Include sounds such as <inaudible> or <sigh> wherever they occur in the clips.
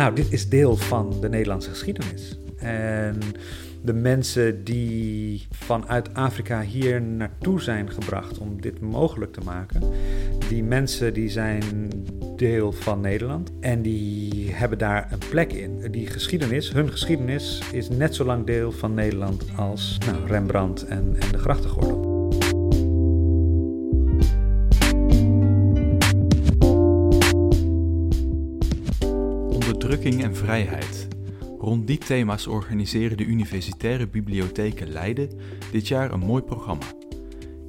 nou, dit is deel van de Nederlandse geschiedenis. En de mensen die vanuit Afrika hier naartoe zijn gebracht om dit mogelijk te maken, die mensen die zijn deel van Nederland en die hebben daar een plek in. Die geschiedenis, hun geschiedenis, is net zo lang deel van Nederland als nou, Rembrandt en, en de grachtengordel. Onderdrukking en vrijheid. Rond die thema's organiseren de Universitaire Bibliotheken Leiden dit jaar een mooi programma.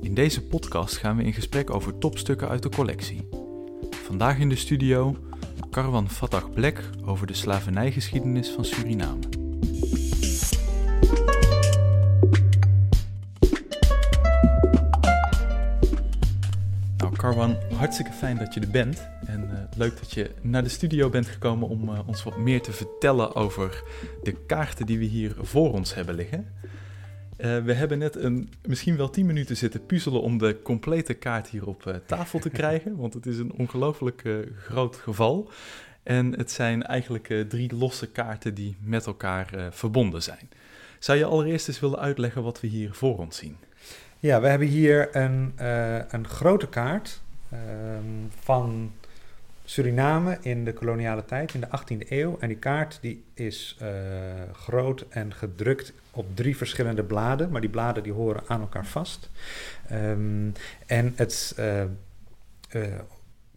In deze podcast gaan we in gesprek over topstukken uit de collectie. Vandaag in de studio Karwan Fatah Blek over de slavernijgeschiedenis van Suriname. Hartstikke fijn dat je er bent. En uh, leuk dat je naar de studio bent gekomen om uh, ons wat meer te vertellen over de kaarten die we hier voor ons hebben liggen. Uh, we hebben net een, misschien wel 10 minuten zitten puzzelen om de complete kaart hier op tafel te <laughs> krijgen, want het is een ongelooflijk groot geval. En het zijn eigenlijk drie losse kaarten die met elkaar verbonden zijn. Zou je allereerst eens willen uitleggen wat we hier voor ons zien? Ja, we hebben hier een, een grote kaart ehm, van Suriname in de koloniale tijd, in de 18e eeuw. En die kaart die is uh, groot en gedrukt op drie verschillende bladen, maar die bladen die horen aan elkaar vast. Um, en het uh, uh,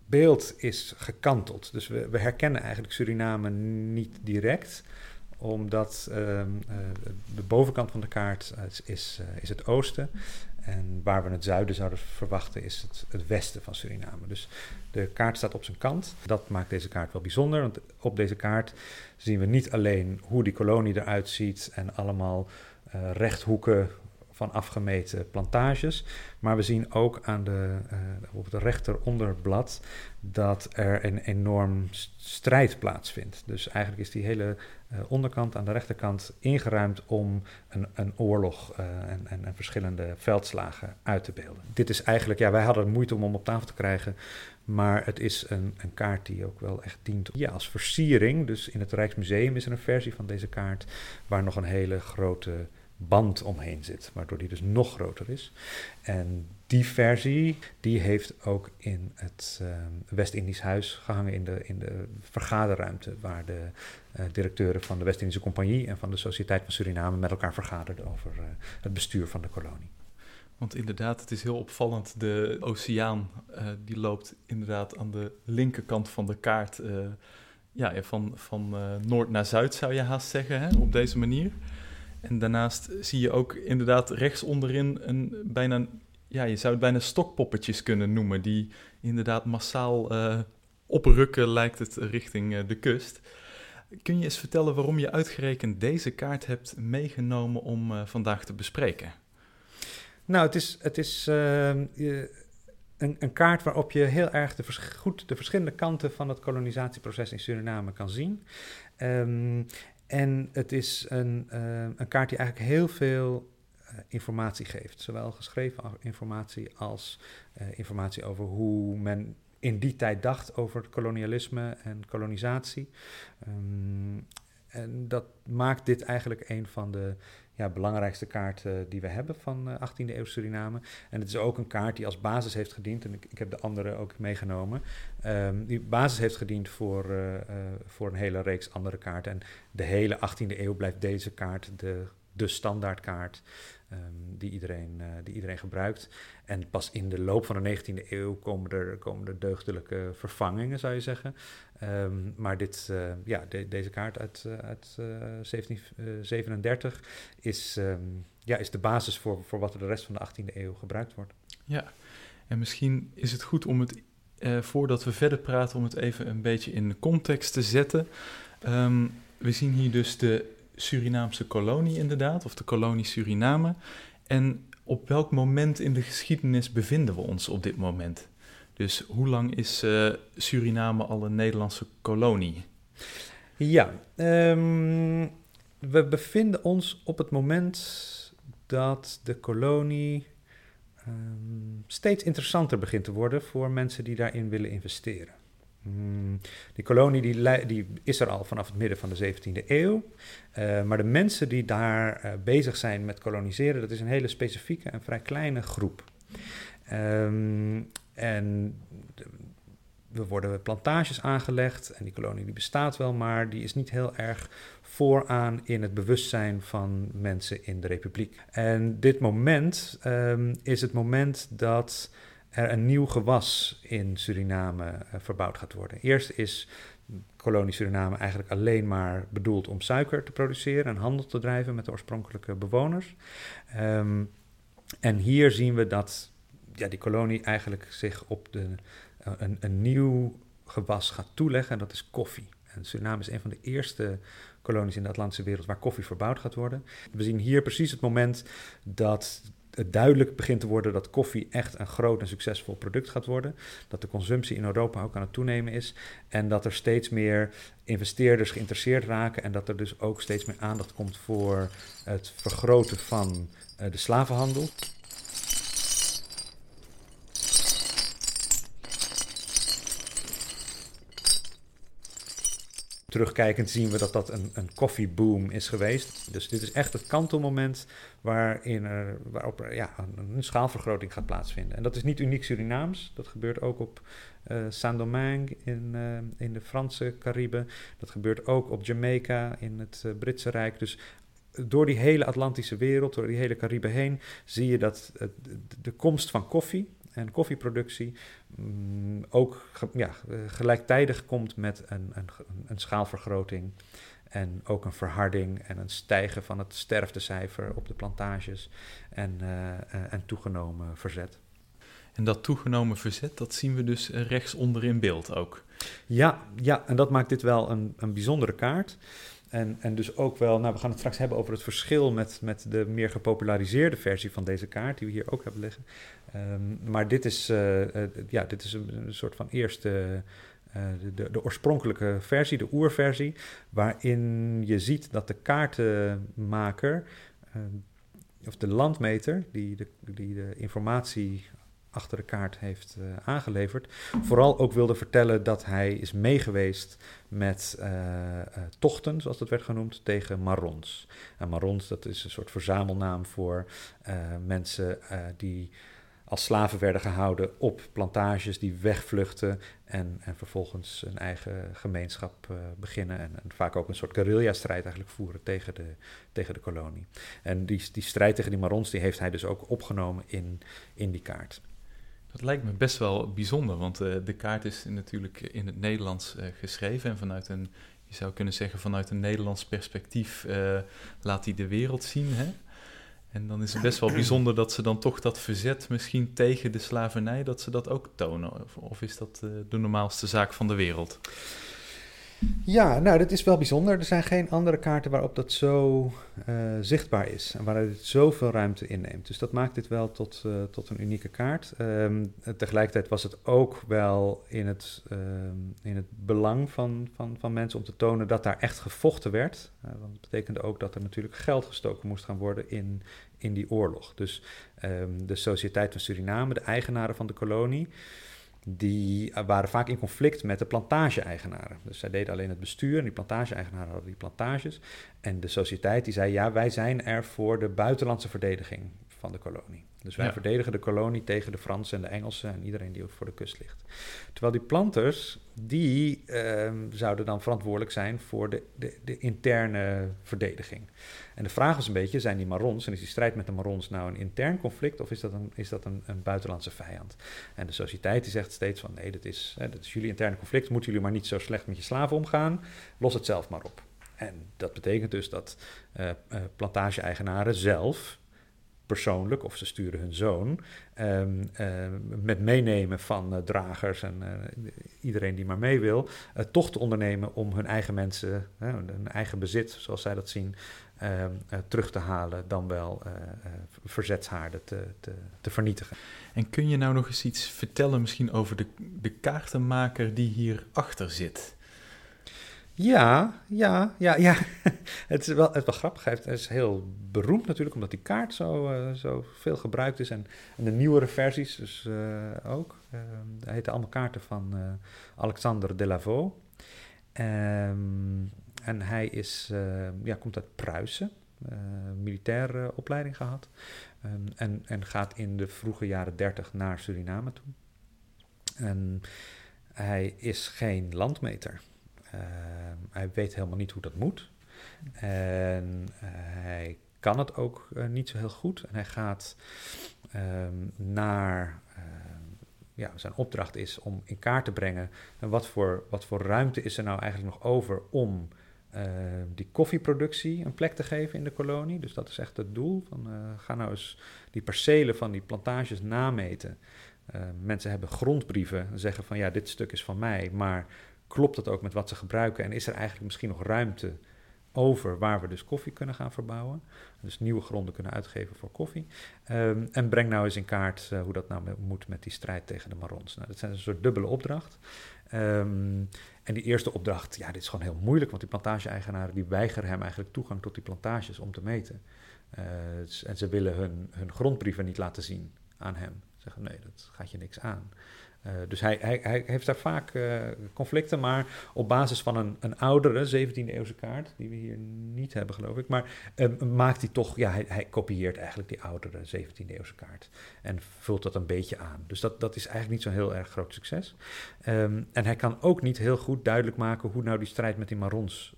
beeld is gekanteld, dus we, we, herkennen eigenlijk Suriname niet direct omdat uh, de bovenkant van de kaart is, is het oosten. En waar we het zuiden zouden verwachten is het, het, westen van Suriname. Dus de kaart staat op zijn kant. Dat maakt deze kaart wel bijzonder, want op deze kaart zien we niet alleen hoe die kolonie eruit ziet en allemaal uh, rechthoeken van afgemeten plantages, maar we zien ook aan de, uh, op het rechteronderblad dat er een enorm strijd plaatsvindt. Dus eigenlijk is die hele uh, onderkant aan de rechterkant ingeruimd om een, een oorlog uh, en, en, en, verschillende veldslagen uit te beelden. Dit is eigenlijk, ja, wij hadden moeite om hem op tafel te krijgen, maar het is een, een kaart die ook wel echt dient ja, als versiering. Dus in het Rijksmuseum is er een versie van deze kaart waar nog een hele grote band omheen zit, waardoor die dus nog groter is. En die versie, die heeft ook in het uh, West-Indisch Huis gehangen in de, in de vergaderruimte, waar de uh, directeuren van de West-Indische Compagnie en van de Sociëteit van Suriname met elkaar vergaderden over uh, het bestuur van de kolonie. Want inderdaad, het is heel opvallend. De oceaan die loopt inderdaad aan de linkerkant van de kaart. ja, van, van noord naar zuid zou je haast zeggen, hè, op deze manier. En daarnaast zie je ook inderdaad rechts onderin een bijna, ja, je zou het bijna stokpoppetjes kunnen noemen, die inderdaad massaal uh, oprukken, lijkt het, richting uh, de kust. Kun je eens vertellen waarom je uitgerekend deze kaart hebt meegenomen om uh, vandaag te bespreken? Nou, het is, het is een, een, kaart waarop je heel erg de goed de verschillende kanten van het kolonisatieproces in Suriname kan zien. Um, en het is een, uh, een kaart die eigenlijk heel veel uh, informatie geeft. Zowel geschreven informatie als uh, informatie over hoe men in die tijd dacht over kolonialisme en kolonisatie. Um, en dat maakt dit eigenlijk een van de ja, belangrijkste kaarten die we hebben van uh, 18e eeuw Suriname. En het is ook een kaart die als basis heeft gediend, en ik, ik heb de andere ook meegenomen, um, die basis heeft gediend voor, uh, voor een hele reeks andere kaarten. En de hele 18e eeuw blijft deze kaart de, de standaardkaart um, die, iedereen, uh, die iedereen gebruikt. En pas in de loop van de 19e eeuw komen er, komen er deugdelijke vervangingen, zou je zeggen. Um, maar dit, uh, ja, de, deze kaart uit, uh, uit 1737 is, um, ja, is de basis voor, voor wat er de rest van de 18e eeuw gebruikt wordt. Ja, en misschien is het goed om het, voordat we verder praten, om het even een beetje in context te zetten. we zien hier dus de Surinaamse kolonie inderdaad, of de kolonie Suriname. En op welk moment in de geschiedenis bevinden we ons op dit moment? Dus hoe lang is uh, Suriname al een Nederlandse kolonie? Ja, um, we bevinden ons op het moment dat de kolonie um, steeds interessanter begint te worden voor mensen die daarin willen investeren. Mm, die kolonie die, die, is er al vanaf het midden van de 17e eeuw. Uh, maar de mensen die daar uh, bezig zijn met koloniseren, dat is een hele specifieke en vrij kleine groep. Um, en er worden plantages aangelegd en die kolonie die bestaat wel, maar die is niet heel erg vooraan in het bewustzijn van mensen in de republiek. En dit moment um, is het moment dat er een nieuw gewas in Suriname uh, verbouwd gaat worden. Eerst is kolonie Suriname eigenlijk alleen maar bedoeld om suiker te produceren en handel te drijven met de oorspronkelijke bewoners. Um, en hier zien we dat ja, die kolonie eigenlijk zich op de, uh, een, een nieuw gewas gaat toeleggen en dat is koffie. En Suriname is een van de eerste kolonies in de Atlantische wereld waar koffie verbouwd gaat worden. We zien hier precies het moment dat duidelijk begint te worden dat koffie echt een groot en succesvol product gaat worden. Dat de consumptie in Europa ook aan het toenemen is. En dat er steeds meer investeerders geïnteresseerd raken. En dat er dus ook steeds meer aandacht komt voor het vergroten van uh, de slavenhandel. Terugkijkend zien we dat dat een, een koffieboom is geweest. Dus dit is echt het kantelmoment waarin er, waarop ja, een, schaalvergroting gaat plaatsvinden. En dat is niet uniek Surinaams. Dat gebeurt ook op uh, Saint-Domingue in, uh, in de Franse Cariben. Dat gebeurt ook op Jamaica in het uh, Britse Rijk. Dus door die hele Atlantische wereld, door die hele Cariben heen, zie je dat de komst van koffie en koffieproductie mm, ook ja, gelijktijdig komt met een, een, een, schaalvergroting en ook een verharding en een stijgen van het sterftecijfer op de plantages en, uh, en toegenomen verzet. En dat toegenomen verzet, dat zien we dus rechtsonder in beeld ook. Ja, ja en dat maakt dit wel een, een bijzondere kaart. En, en dus ook wel, nou we gaan het straks hebben over het verschil met, met de meer gepopulariseerde versie van deze kaart, die we hier ook hebben liggen. Um, maar dit is, uh, uh, ja, dit is een, soort van eerste, uh, de, de, oorspronkelijke versie, de oerversie, waarin je ziet dat de kaartenmaker, of de landmeter, die de, die de informatie achter de kaart heeft uh, aangeleverd. Vooral ook wilde vertellen dat hij is meegeweest met uh, uh, tochten, zoals dat werd genoemd, tegen marons. En marons, dat is een soort verzamelnaam voor mensen die als slaven werden gehouden op plantages die wegvluchten en, en vervolgens een eigen gemeenschap beginnen en, en, vaak ook een soort guerrilla-strijd eigenlijk voeren tegen de, tegen de kolonie. En die, die strijd tegen die Marons die heeft hij dus ook opgenomen in, in die kaart. Dat lijkt me best wel bijzonder, want uh, de kaart is natuurlijk in het Nederlands uh, geschreven en vanuit een, je zou kunnen zeggen, vanuit een Nederlands perspectief laat hij de wereld zien. Hè? En dan is het best wel bijzonder dat ze dan toch dat verzet misschien tegen de slavernij, dat ze dat ook tonen. Of, of is dat de normaalste zaak van de wereld? Ja, nou, dat is wel bijzonder. Er zijn geen andere kaarten waarop dat zo uh, zichtbaar is en waar het zoveel ruimte inneemt. Dus dat maakt dit wel tot, uh, tot een unieke kaart. Um, tegelijkertijd was het ook wel in het, um, in het belang van, van, van mensen om te tonen dat daar echt gevochten werd. Uh, want dat betekende ook dat er natuurlijk geld gestoken moest gaan worden in, in die oorlog. Dus um, de Sociëteit van Suriname, de eigenaren van de kolonie die waren vaak in conflict met de plantage-eigenaren. Dus zij deden alleen het bestuur en die plantage-eigenaren hadden die plantages. En de sociëteit die zei, ja, wij zijn er voor de buitenlandse verdediging van de kolonie. Dus wij ja. verdedigen de kolonie tegen de Fransen en de Engelsen en iedereen die voor de kust ligt. Terwijl die planters, die uh, zouden dan verantwoordelijk zijn voor de, de, de, interne verdediging. En de vraag is een beetje, zijn die Marons, en is die strijd met de Marons nou een intern conflict of is dat een, is dat een, een buitenlandse vijand? En de sociëteit die zegt steeds van, nee, dat is, hè, dat is jullie interne conflict, moeten jullie maar niet zo slecht met je slaven omgaan, los het zelf maar op. En dat betekent dus dat uh, plantage-eigenaren zelf persoonlijk, of ze sturen hun zoon, um, uh, met meenemen van uh, dragers en uh, iedereen die maar mee wil, toch te ondernemen om hun eigen mensen, hun eigen bezit, zoals zij dat zien, ehm, terug te halen, dan wel verzetshaarden te, te, te, vernietigen. En kun je nou nog eens iets vertellen misschien over de, de kaartenmaker die hierachter zit? Ja, ja, ja, ja. <laughs> het, is wel, het wel grappig. Hij is heel beroemd natuurlijk, omdat die kaart zo, uh, zo veel gebruikt is. En, en de nieuwere versies dus uh, ook. Uh, hij heette allemaal kaarten van Alexander Delavaux. Um, en hij is, ja, komt uit Pruisen, militaire opleiding gehad. En, en gaat in de vroege jaren dertig naar Suriname toe. En hij is geen landmeter. Ehm, hij weet helemaal niet hoe dat moet. En eh, hij kan het ook eh, niet zo heel goed. En hij gaat ehm, naar. Ehm, ja, zijn opdracht is om in kaart te brengen. En wat voor, wat voor ruimte is er nou eigenlijk nog over om die koffieproductie een plek te geven in de kolonie. Dus dat is echt het doel. Van, ga nou eens die percelen van die plantages nameten. mensen hebben grondbrieven en zeggen van ja, dit stuk is van mij, maar klopt het ook met wat ze gebruiken en is er eigenlijk misschien nog ruimte over waar we dus koffie kunnen gaan verbouwen. Dus nieuwe gronden kunnen uitgeven voor koffie. Um, en breng nou eens in kaart uh, hoe dat nou moet met die strijd tegen de marons. Nou, dat is een soort dubbele opdracht. Um, en die eerste opdracht, ja, dit is gewoon heel moeilijk, want die plantage-eigenaren die weigeren hem eigenlijk toegang tot die plantages om te meten. Uh, en ze willen hun, hun grondbrieven niet laten zien aan hem. Ze zeggen, nee, dat gaat je niks aan. Uh, dus hij, hij, hij, heeft daar vaak uh, conflicten, maar op basis van een, een oudere 17e eeuwse kaart, die we hier niet hebben geloof ik, maar uh, maakt hij toch, ja, hij, kopieert eigenlijk die oudere 17e eeuwse kaart en vult dat een beetje aan. Dus dat, dat is eigenlijk niet zo'n heel erg groot succes. Um, en hij kan ook niet heel goed duidelijk maken hoe nou die strijd met die marons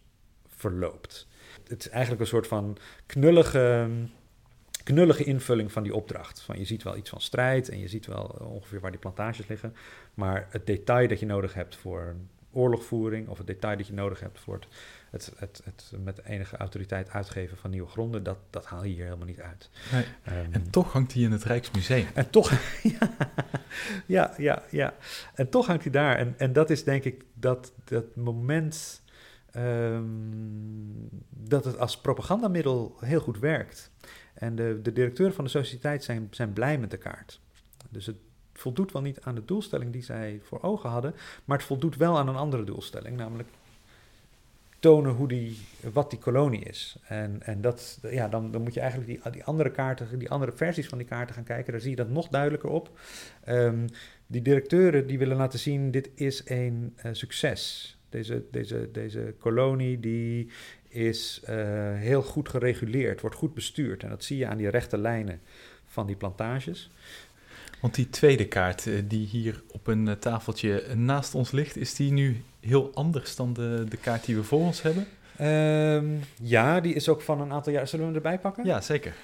verloopt. Het is eigenlijk een soort van knullige knullige invulling van die opdracht. Van je ziet wel iets van strijd en je ziet wel ongeveer waar die plantages liggen. Maar het detail dat je nodig hebt voor oorlogvoering of het detail dat je nodig hebt voor het, het, het, het met enige autoriteit uitgeven van nieuwe gronden, dat, dat haal je hier helemaal niet uit. Nee. Um, en toch hangt hij in het Rijksmuseum. En toch, <laughs> ja, ja, ja, ja. En toch hangt hij daar. En, en dat is denk ik dat, dat moment um, dat het als propagandamiddel heel goed werkt. En de, de directeuren van de sociëteit zijn, zijn blij met de kaart. Dus het voldoet wel niet aan de doelstelling die zij voor ogen hadden, maar het voldoet wel aan een andere doelstelling, namelijk tonen hoe die, wat die kolonie is. En, en dat, ja, dan, dan moet je eigenlijk die, die andere kaarten, die andere versies van die kaarten gaan kijken. Daar zie je dat nog duidelijker op. Um, die directeuren die willen laten zien, dit is een uh, succes. Deze, deze, deze kolonie die is uh, heel goed gereguleerd, wordt goed bestuurd. En dat zie je aan die rechte lijnen van die plantages. Want die tweede kaart uh, die hier op een uh, tafeltje naast ons ligt, is die nu heel anders dan de, de kaart die we voor ons hebben? Um, ja, die is ook van een aantal jaar. Zullen we hem erbij pakken? Ja, zeker.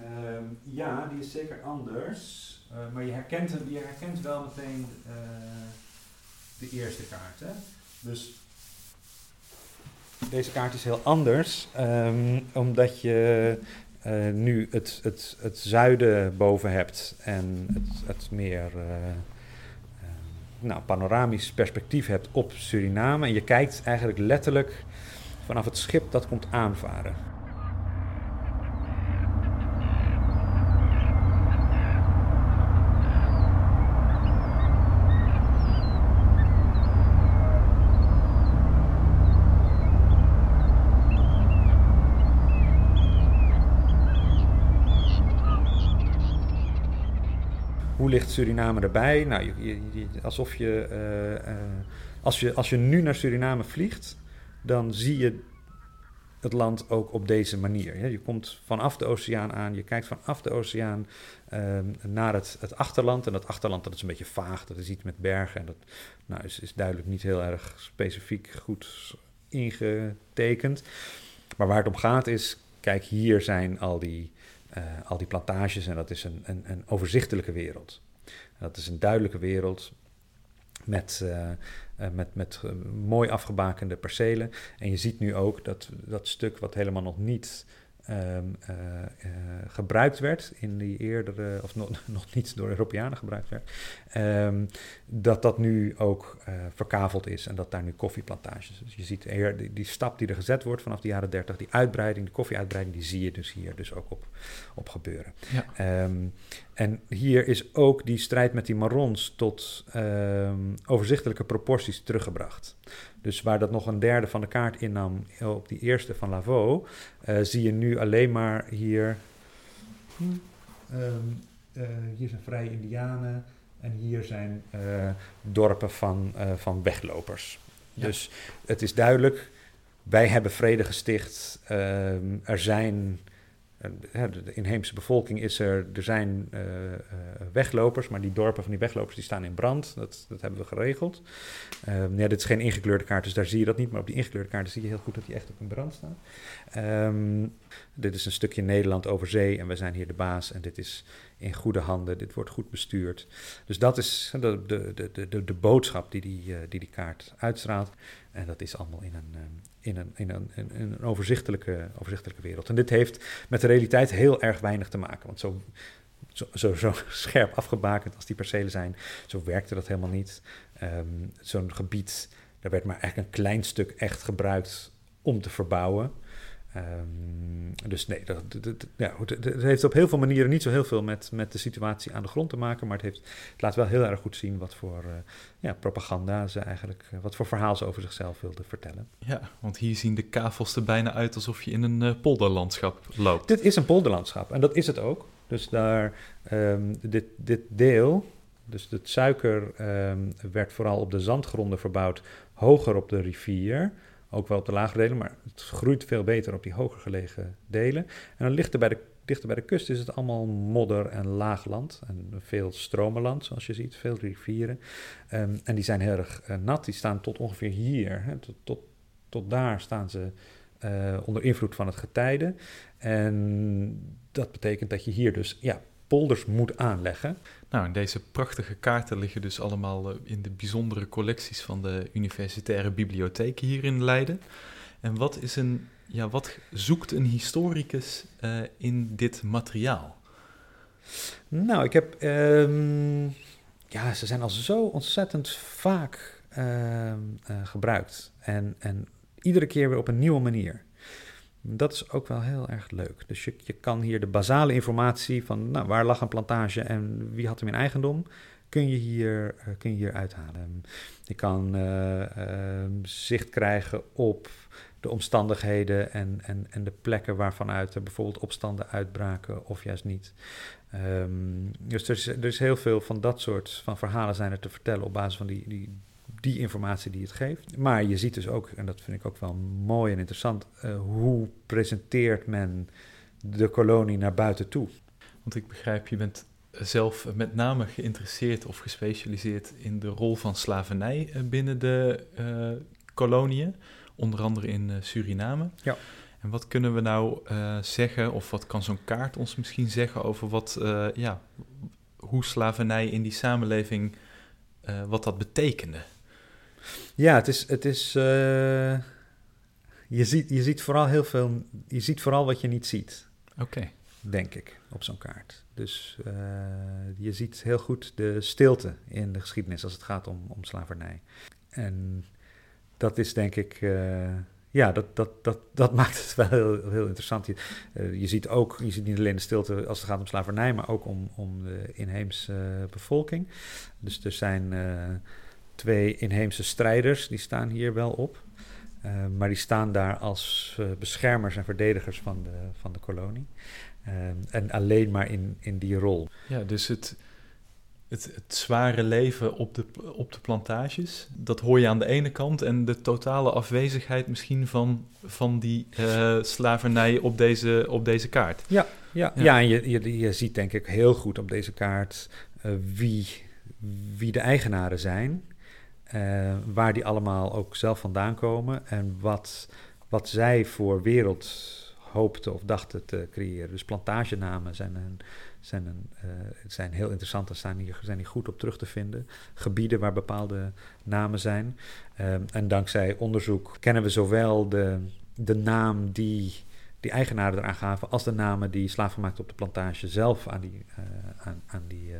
Um, ja, die is zeker anders. Uh, maar je herkent, je herkent wel meteen uh, de eerste kaart. Hè? Dus deze kaart is heel anders, um, omdat je uh, nu het, het, het zuiden boven hebt en het, het meer nou, panoramisch perspectief hebt op Suriname. En je kijkt eigenlijk letterlijk vanaf het schip dat komt aanvaren. Ligt Suriname erbij? Nou, je, je, alsof je, uh, uh, als je, als je nu naar Suriname vliegt, dan zie je het land ook op deze manier. Je komt vanaf de oceaan aan, je kijkt vanaf de oceaan uh, naar het, het, achterland. En dat achterland dat is een beetje vaag, dat is iets met bergen. En dat nou, is, is duidelijk niet heel erg specifiek goed ingetekend. Maar waar het om gaat is, kijk, hier zijn al die uh, al die plantages en dat is een, een, een overzichtelijke wereld. Dat is een duidelijke wereld met, uh, uh, met, met mooi afgebakende percelen. En je ziet nu ook dat dat stuk wat helemaal nog niet ehm, eh, eh, gebruikt werd in die eerdere, of nog, <laughs> nog niet door Europeanen gebruikt werd, ehm, dat dat nu ook uh, verkaveld is en dat daar nu koffieplantages. Dus je ziet eer, die, die, stap die er gezet wordt vanaf de jaren 30, die uitbreiding, de koffieuitbreiding, die zie je dus hier dus ook op, op gebeuren. Ja. Um, en hier is ook die strijd met die marrons tot overzichtelijke proporties teruggebracht. Dus waar dat nog een derde van de kaart innam op die eerste van Lavaux, uh, zie je nu alleen maar hier. Um, uh, hier zijn vrije Indianen en hier zijn uh, dorpen van, van weglopers. Ja. Dus het is duidelijk, wij hebben vrede gesticht. Ehm, er zijn de inheemse bevolking is er, er zijn uh, weglopers, maar die dorpen van die weglopers die staan in brand. Dat, dat hebben we geregeld. Um, ja, dit is geen ingekleurde kaart, dus daar zie je dat niet. Maar op die ingekleurde kaart zie je heel goed dat die echt op in brand staan. Um, dit is een stukje Nederland over zee en we zijn hier de baas. En dit is in goede handen, dit wordt goed bestuurd. Dus dat is de, de, de, de, de boodschap die die, uh, die die kaart uitstraalt. En dat is allemaal in een, um, in een, in een, in een overzichtelijke, overzichtelijke wereld. En dit heeft met de realiteit heel erg weinig te maken. Want zo, zo, zo, <laughs> scherp afgebakend als die percelen zijn, zo werkte dat helemaal niet. Um, Zo'n gebied, daar werd maar echt een klein stuk echt gebruikt om te verbouwen. Um, dus nee, dat, dat, ja, het, het, heeft op heel veel manieren niet zo heel veel met, met de situatie aan de grond te maken, maar het, heeft, het laat wel heel erg goed zien wat voor uh, ja, propaganda ze eigenlijk, uh, wat voor verhaal ze over zichzelf wilden vertellen. Ja, want hier zien de kavels er bijna uit alsof je in een uh, polderlandschap loopt. Dit is een polderlandschap en dat is het ook. Dus daar, um, dit, dit deel, dus het suiker um, werd vooral op de zandgronden verbouwd, hoger op de rivier ook wel op de lage delen, maar het groeit veel beter op die hoger gelegen delen. En dan ligt bij de, dichter bij de kust is het allemaal modder en laag land. En veel stromenland, zoals je ziet, veel rivieren. Um, en die zijn heel erg uh, nat, die staan tot ongeveer hier. Hè, tot, tot, daar staan ze uh, onder invloed van het getijde. En dat betekent dat je hier dus ja, polders moet aanleggen. Nou, deze prachtige kaarten liggen dus allemaal uh, in de bijzondere collecties van de universitaire bibliotheken hier in Leiden. En wat, is een, ja, wat zoekt een historicus uh, in dit materiaal? Nou, ik heb. Um, ja, ze zijn al zo ontzettend vaak uh, gebruikt. En, en iedere keer weer op een nieuwe manier. Dat is ook wel heel erg leuk. Dus je, kan hier de basale informatie van nou, waar lag een plantage en wie had hem in eigendom, kun je hier, uh, kun je hier uithalen. Je kan uh, uh, zicht krijgen op de omstandigheden en, en, en de plekken waarvanuit er bijvoorbeeld opstanden uitbraken of juist niet. Um, dus er is, er is heel veel van dat soort van verhalen zijn er te vertellen op basis van die, die die informatie die het geeft. Maar je ziet dus ook, en dat vind ik ook wel mooi en interessant, uh, hoe presenteert men de kolonie naar buiten toe. Want ik begrijp, je bent zelf met name geïnteresseerd of gespecialiseerd in de rol van slavernij eh, binnen de uh, koloniën, onder andere in Suriname. Ja. En wat kunnen we nou uh, zeggen, of wat kan zo'n kaart ons misschien zeggen over wat, uh, ja, hoe slavernij in die samenleving, uh, wat dat betekende? Ja, het is. Het is uh, je, ziet, je ziet vooral heel veel. Je ziet vooral wat je niet ziet. Oké. Okay. Denk ik, op zo'n kaart. Dus uh, je ziet heel goed de stilte in de geschiedenis als het gaat om, om slavernij. En dat is denk ik. Uh, ja, dat, dat, dat, dat <laughs> maakt het wel heel, heel interessant. Je, uh, je, ziet ook, je ziet niet alleen de stilte als het gaat om slavernij, maar ook om, om de inheemse bevolking. Dus er zijn twee inheemse strijders, die staan hier wel op. Uh, maar die staan daar als uh, beschermers en verdedigers van de, van de kolonie. Uh, en alleen maar in, in die rol. Ja, dus het, het, het, zware leven op de, op de plantages, dat hoor je aan de ene kant. En de totale afwezigheid misschien van, van die slavernij op deze, op deze kaart. Ja, ja, ja. ja en je, je, je ziet denk ik heel goed op deze kaart wie, wie de eigenaren zijn. Uh, waar die allemaal ook zelf vandaan komen en wat, wat zij voor wereld hoopten of dachten te creëren. Dus plantagenamen zijn, een, zijn, een, uh, zijn heel interessant en staan hier, zijn hier goed op terug te vinden. Gebieden waar bepaalde namen zijn. Uh, en dankzij onderzoek kennen we zowel de, de naam die die eigenaren eraan gaven als de namen die slavenmaakten op de plantage zelf aan die, aan, aan die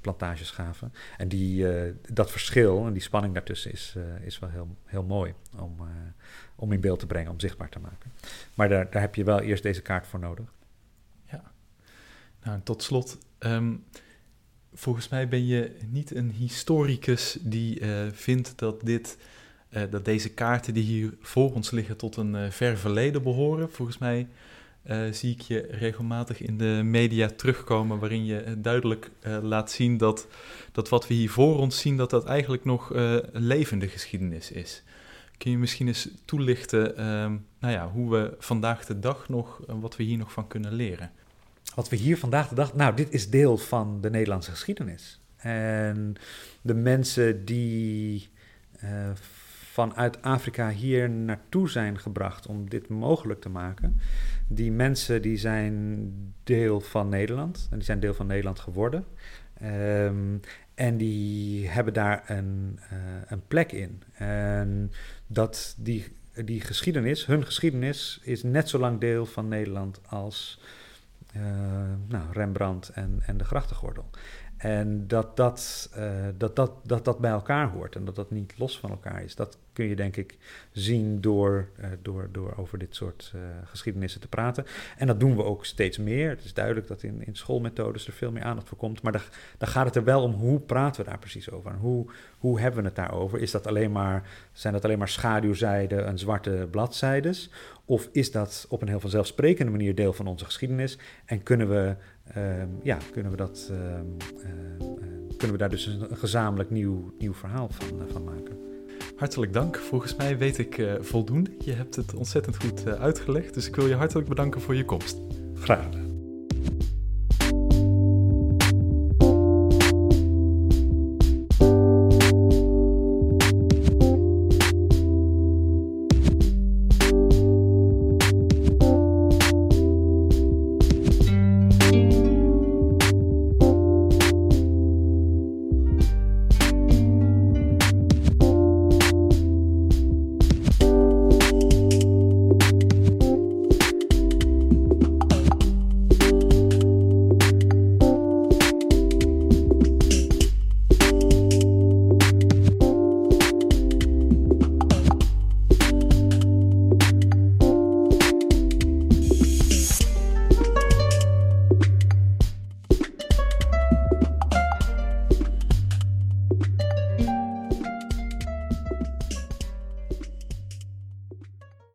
plantages gaven. En die, dat verschil en die spanning daartussen is, is wel heel, heel mooi om, om in beeld te brengen, om zichtbaar te maken. Maar daar, daar heb je wel eerst deze kaart voor nodig. Ja. Nou, tot slot. Ehm, volgens mij ben je niet een historicus die vindt dat, dit, dat deze kaarten die hier voor ons liggen tot een ver verleden behoren. Volgens mij zie ik je regelmatig in de media terugkomen waarin je duidelijk laat zien dat, dat wat we hier voor ons zien, dat dat eigenlijk nog levende geschiedenis is. Kun je misschien eens toelichten um, nou ja, hoe we vandaag de dag nog, wat we hier nog van kunnen leren? wat we hier vandaag de dag. Nou, dit is deel van de Nederlandse geschiedenis. En de mensen die uh, vanuit Afrika hier naartoe zijn gebracht om dit mogelijk te maken, die mensen die zijn deel van Nederland. En die zijn deel van Nederland geworden. Um, en die hebben daar een, uh, een plek in. En dat die, die geschiedenis, hun geschiedenis, is net zo lang deel van Nederland als uh, nou, Rembrandt en, en de grachtengordel. En dat dat, uh, dat, dat, dat dat bij elkaar hoort en dat dat niet los van elkaar is. Dat kun je denk ik zien door, uh, door, door over dit soort uh, geschiedenissen te praten. En dat doen we ook steeds meer. Het is duidelijk dat in, in schoolmethodes er veel meer aandacht voor komt. Maar dan gaat het er wel om hoe praten we daar precies over? Hoe, hoe hebben we het daarover? Is dat alleen maar, zijn dat alleen maar schaduwzijden en zwarte bladzijdes? Of is dat op een heel vanzelfsprekende manier deel van onze geschiedenis? En kunnen we, ja, kunnen we, dat, uh, uh, kunnen we daar dus een, gezamenlijk nieuw, nieuw verhaal van, van maken? Hartelijk dank. Volgens mij weet ik voldoende. Je hebt het ontzettend goed uitgelegd. Dus ik wil je hartelijk bedanken voor je komst. Graag gedaan.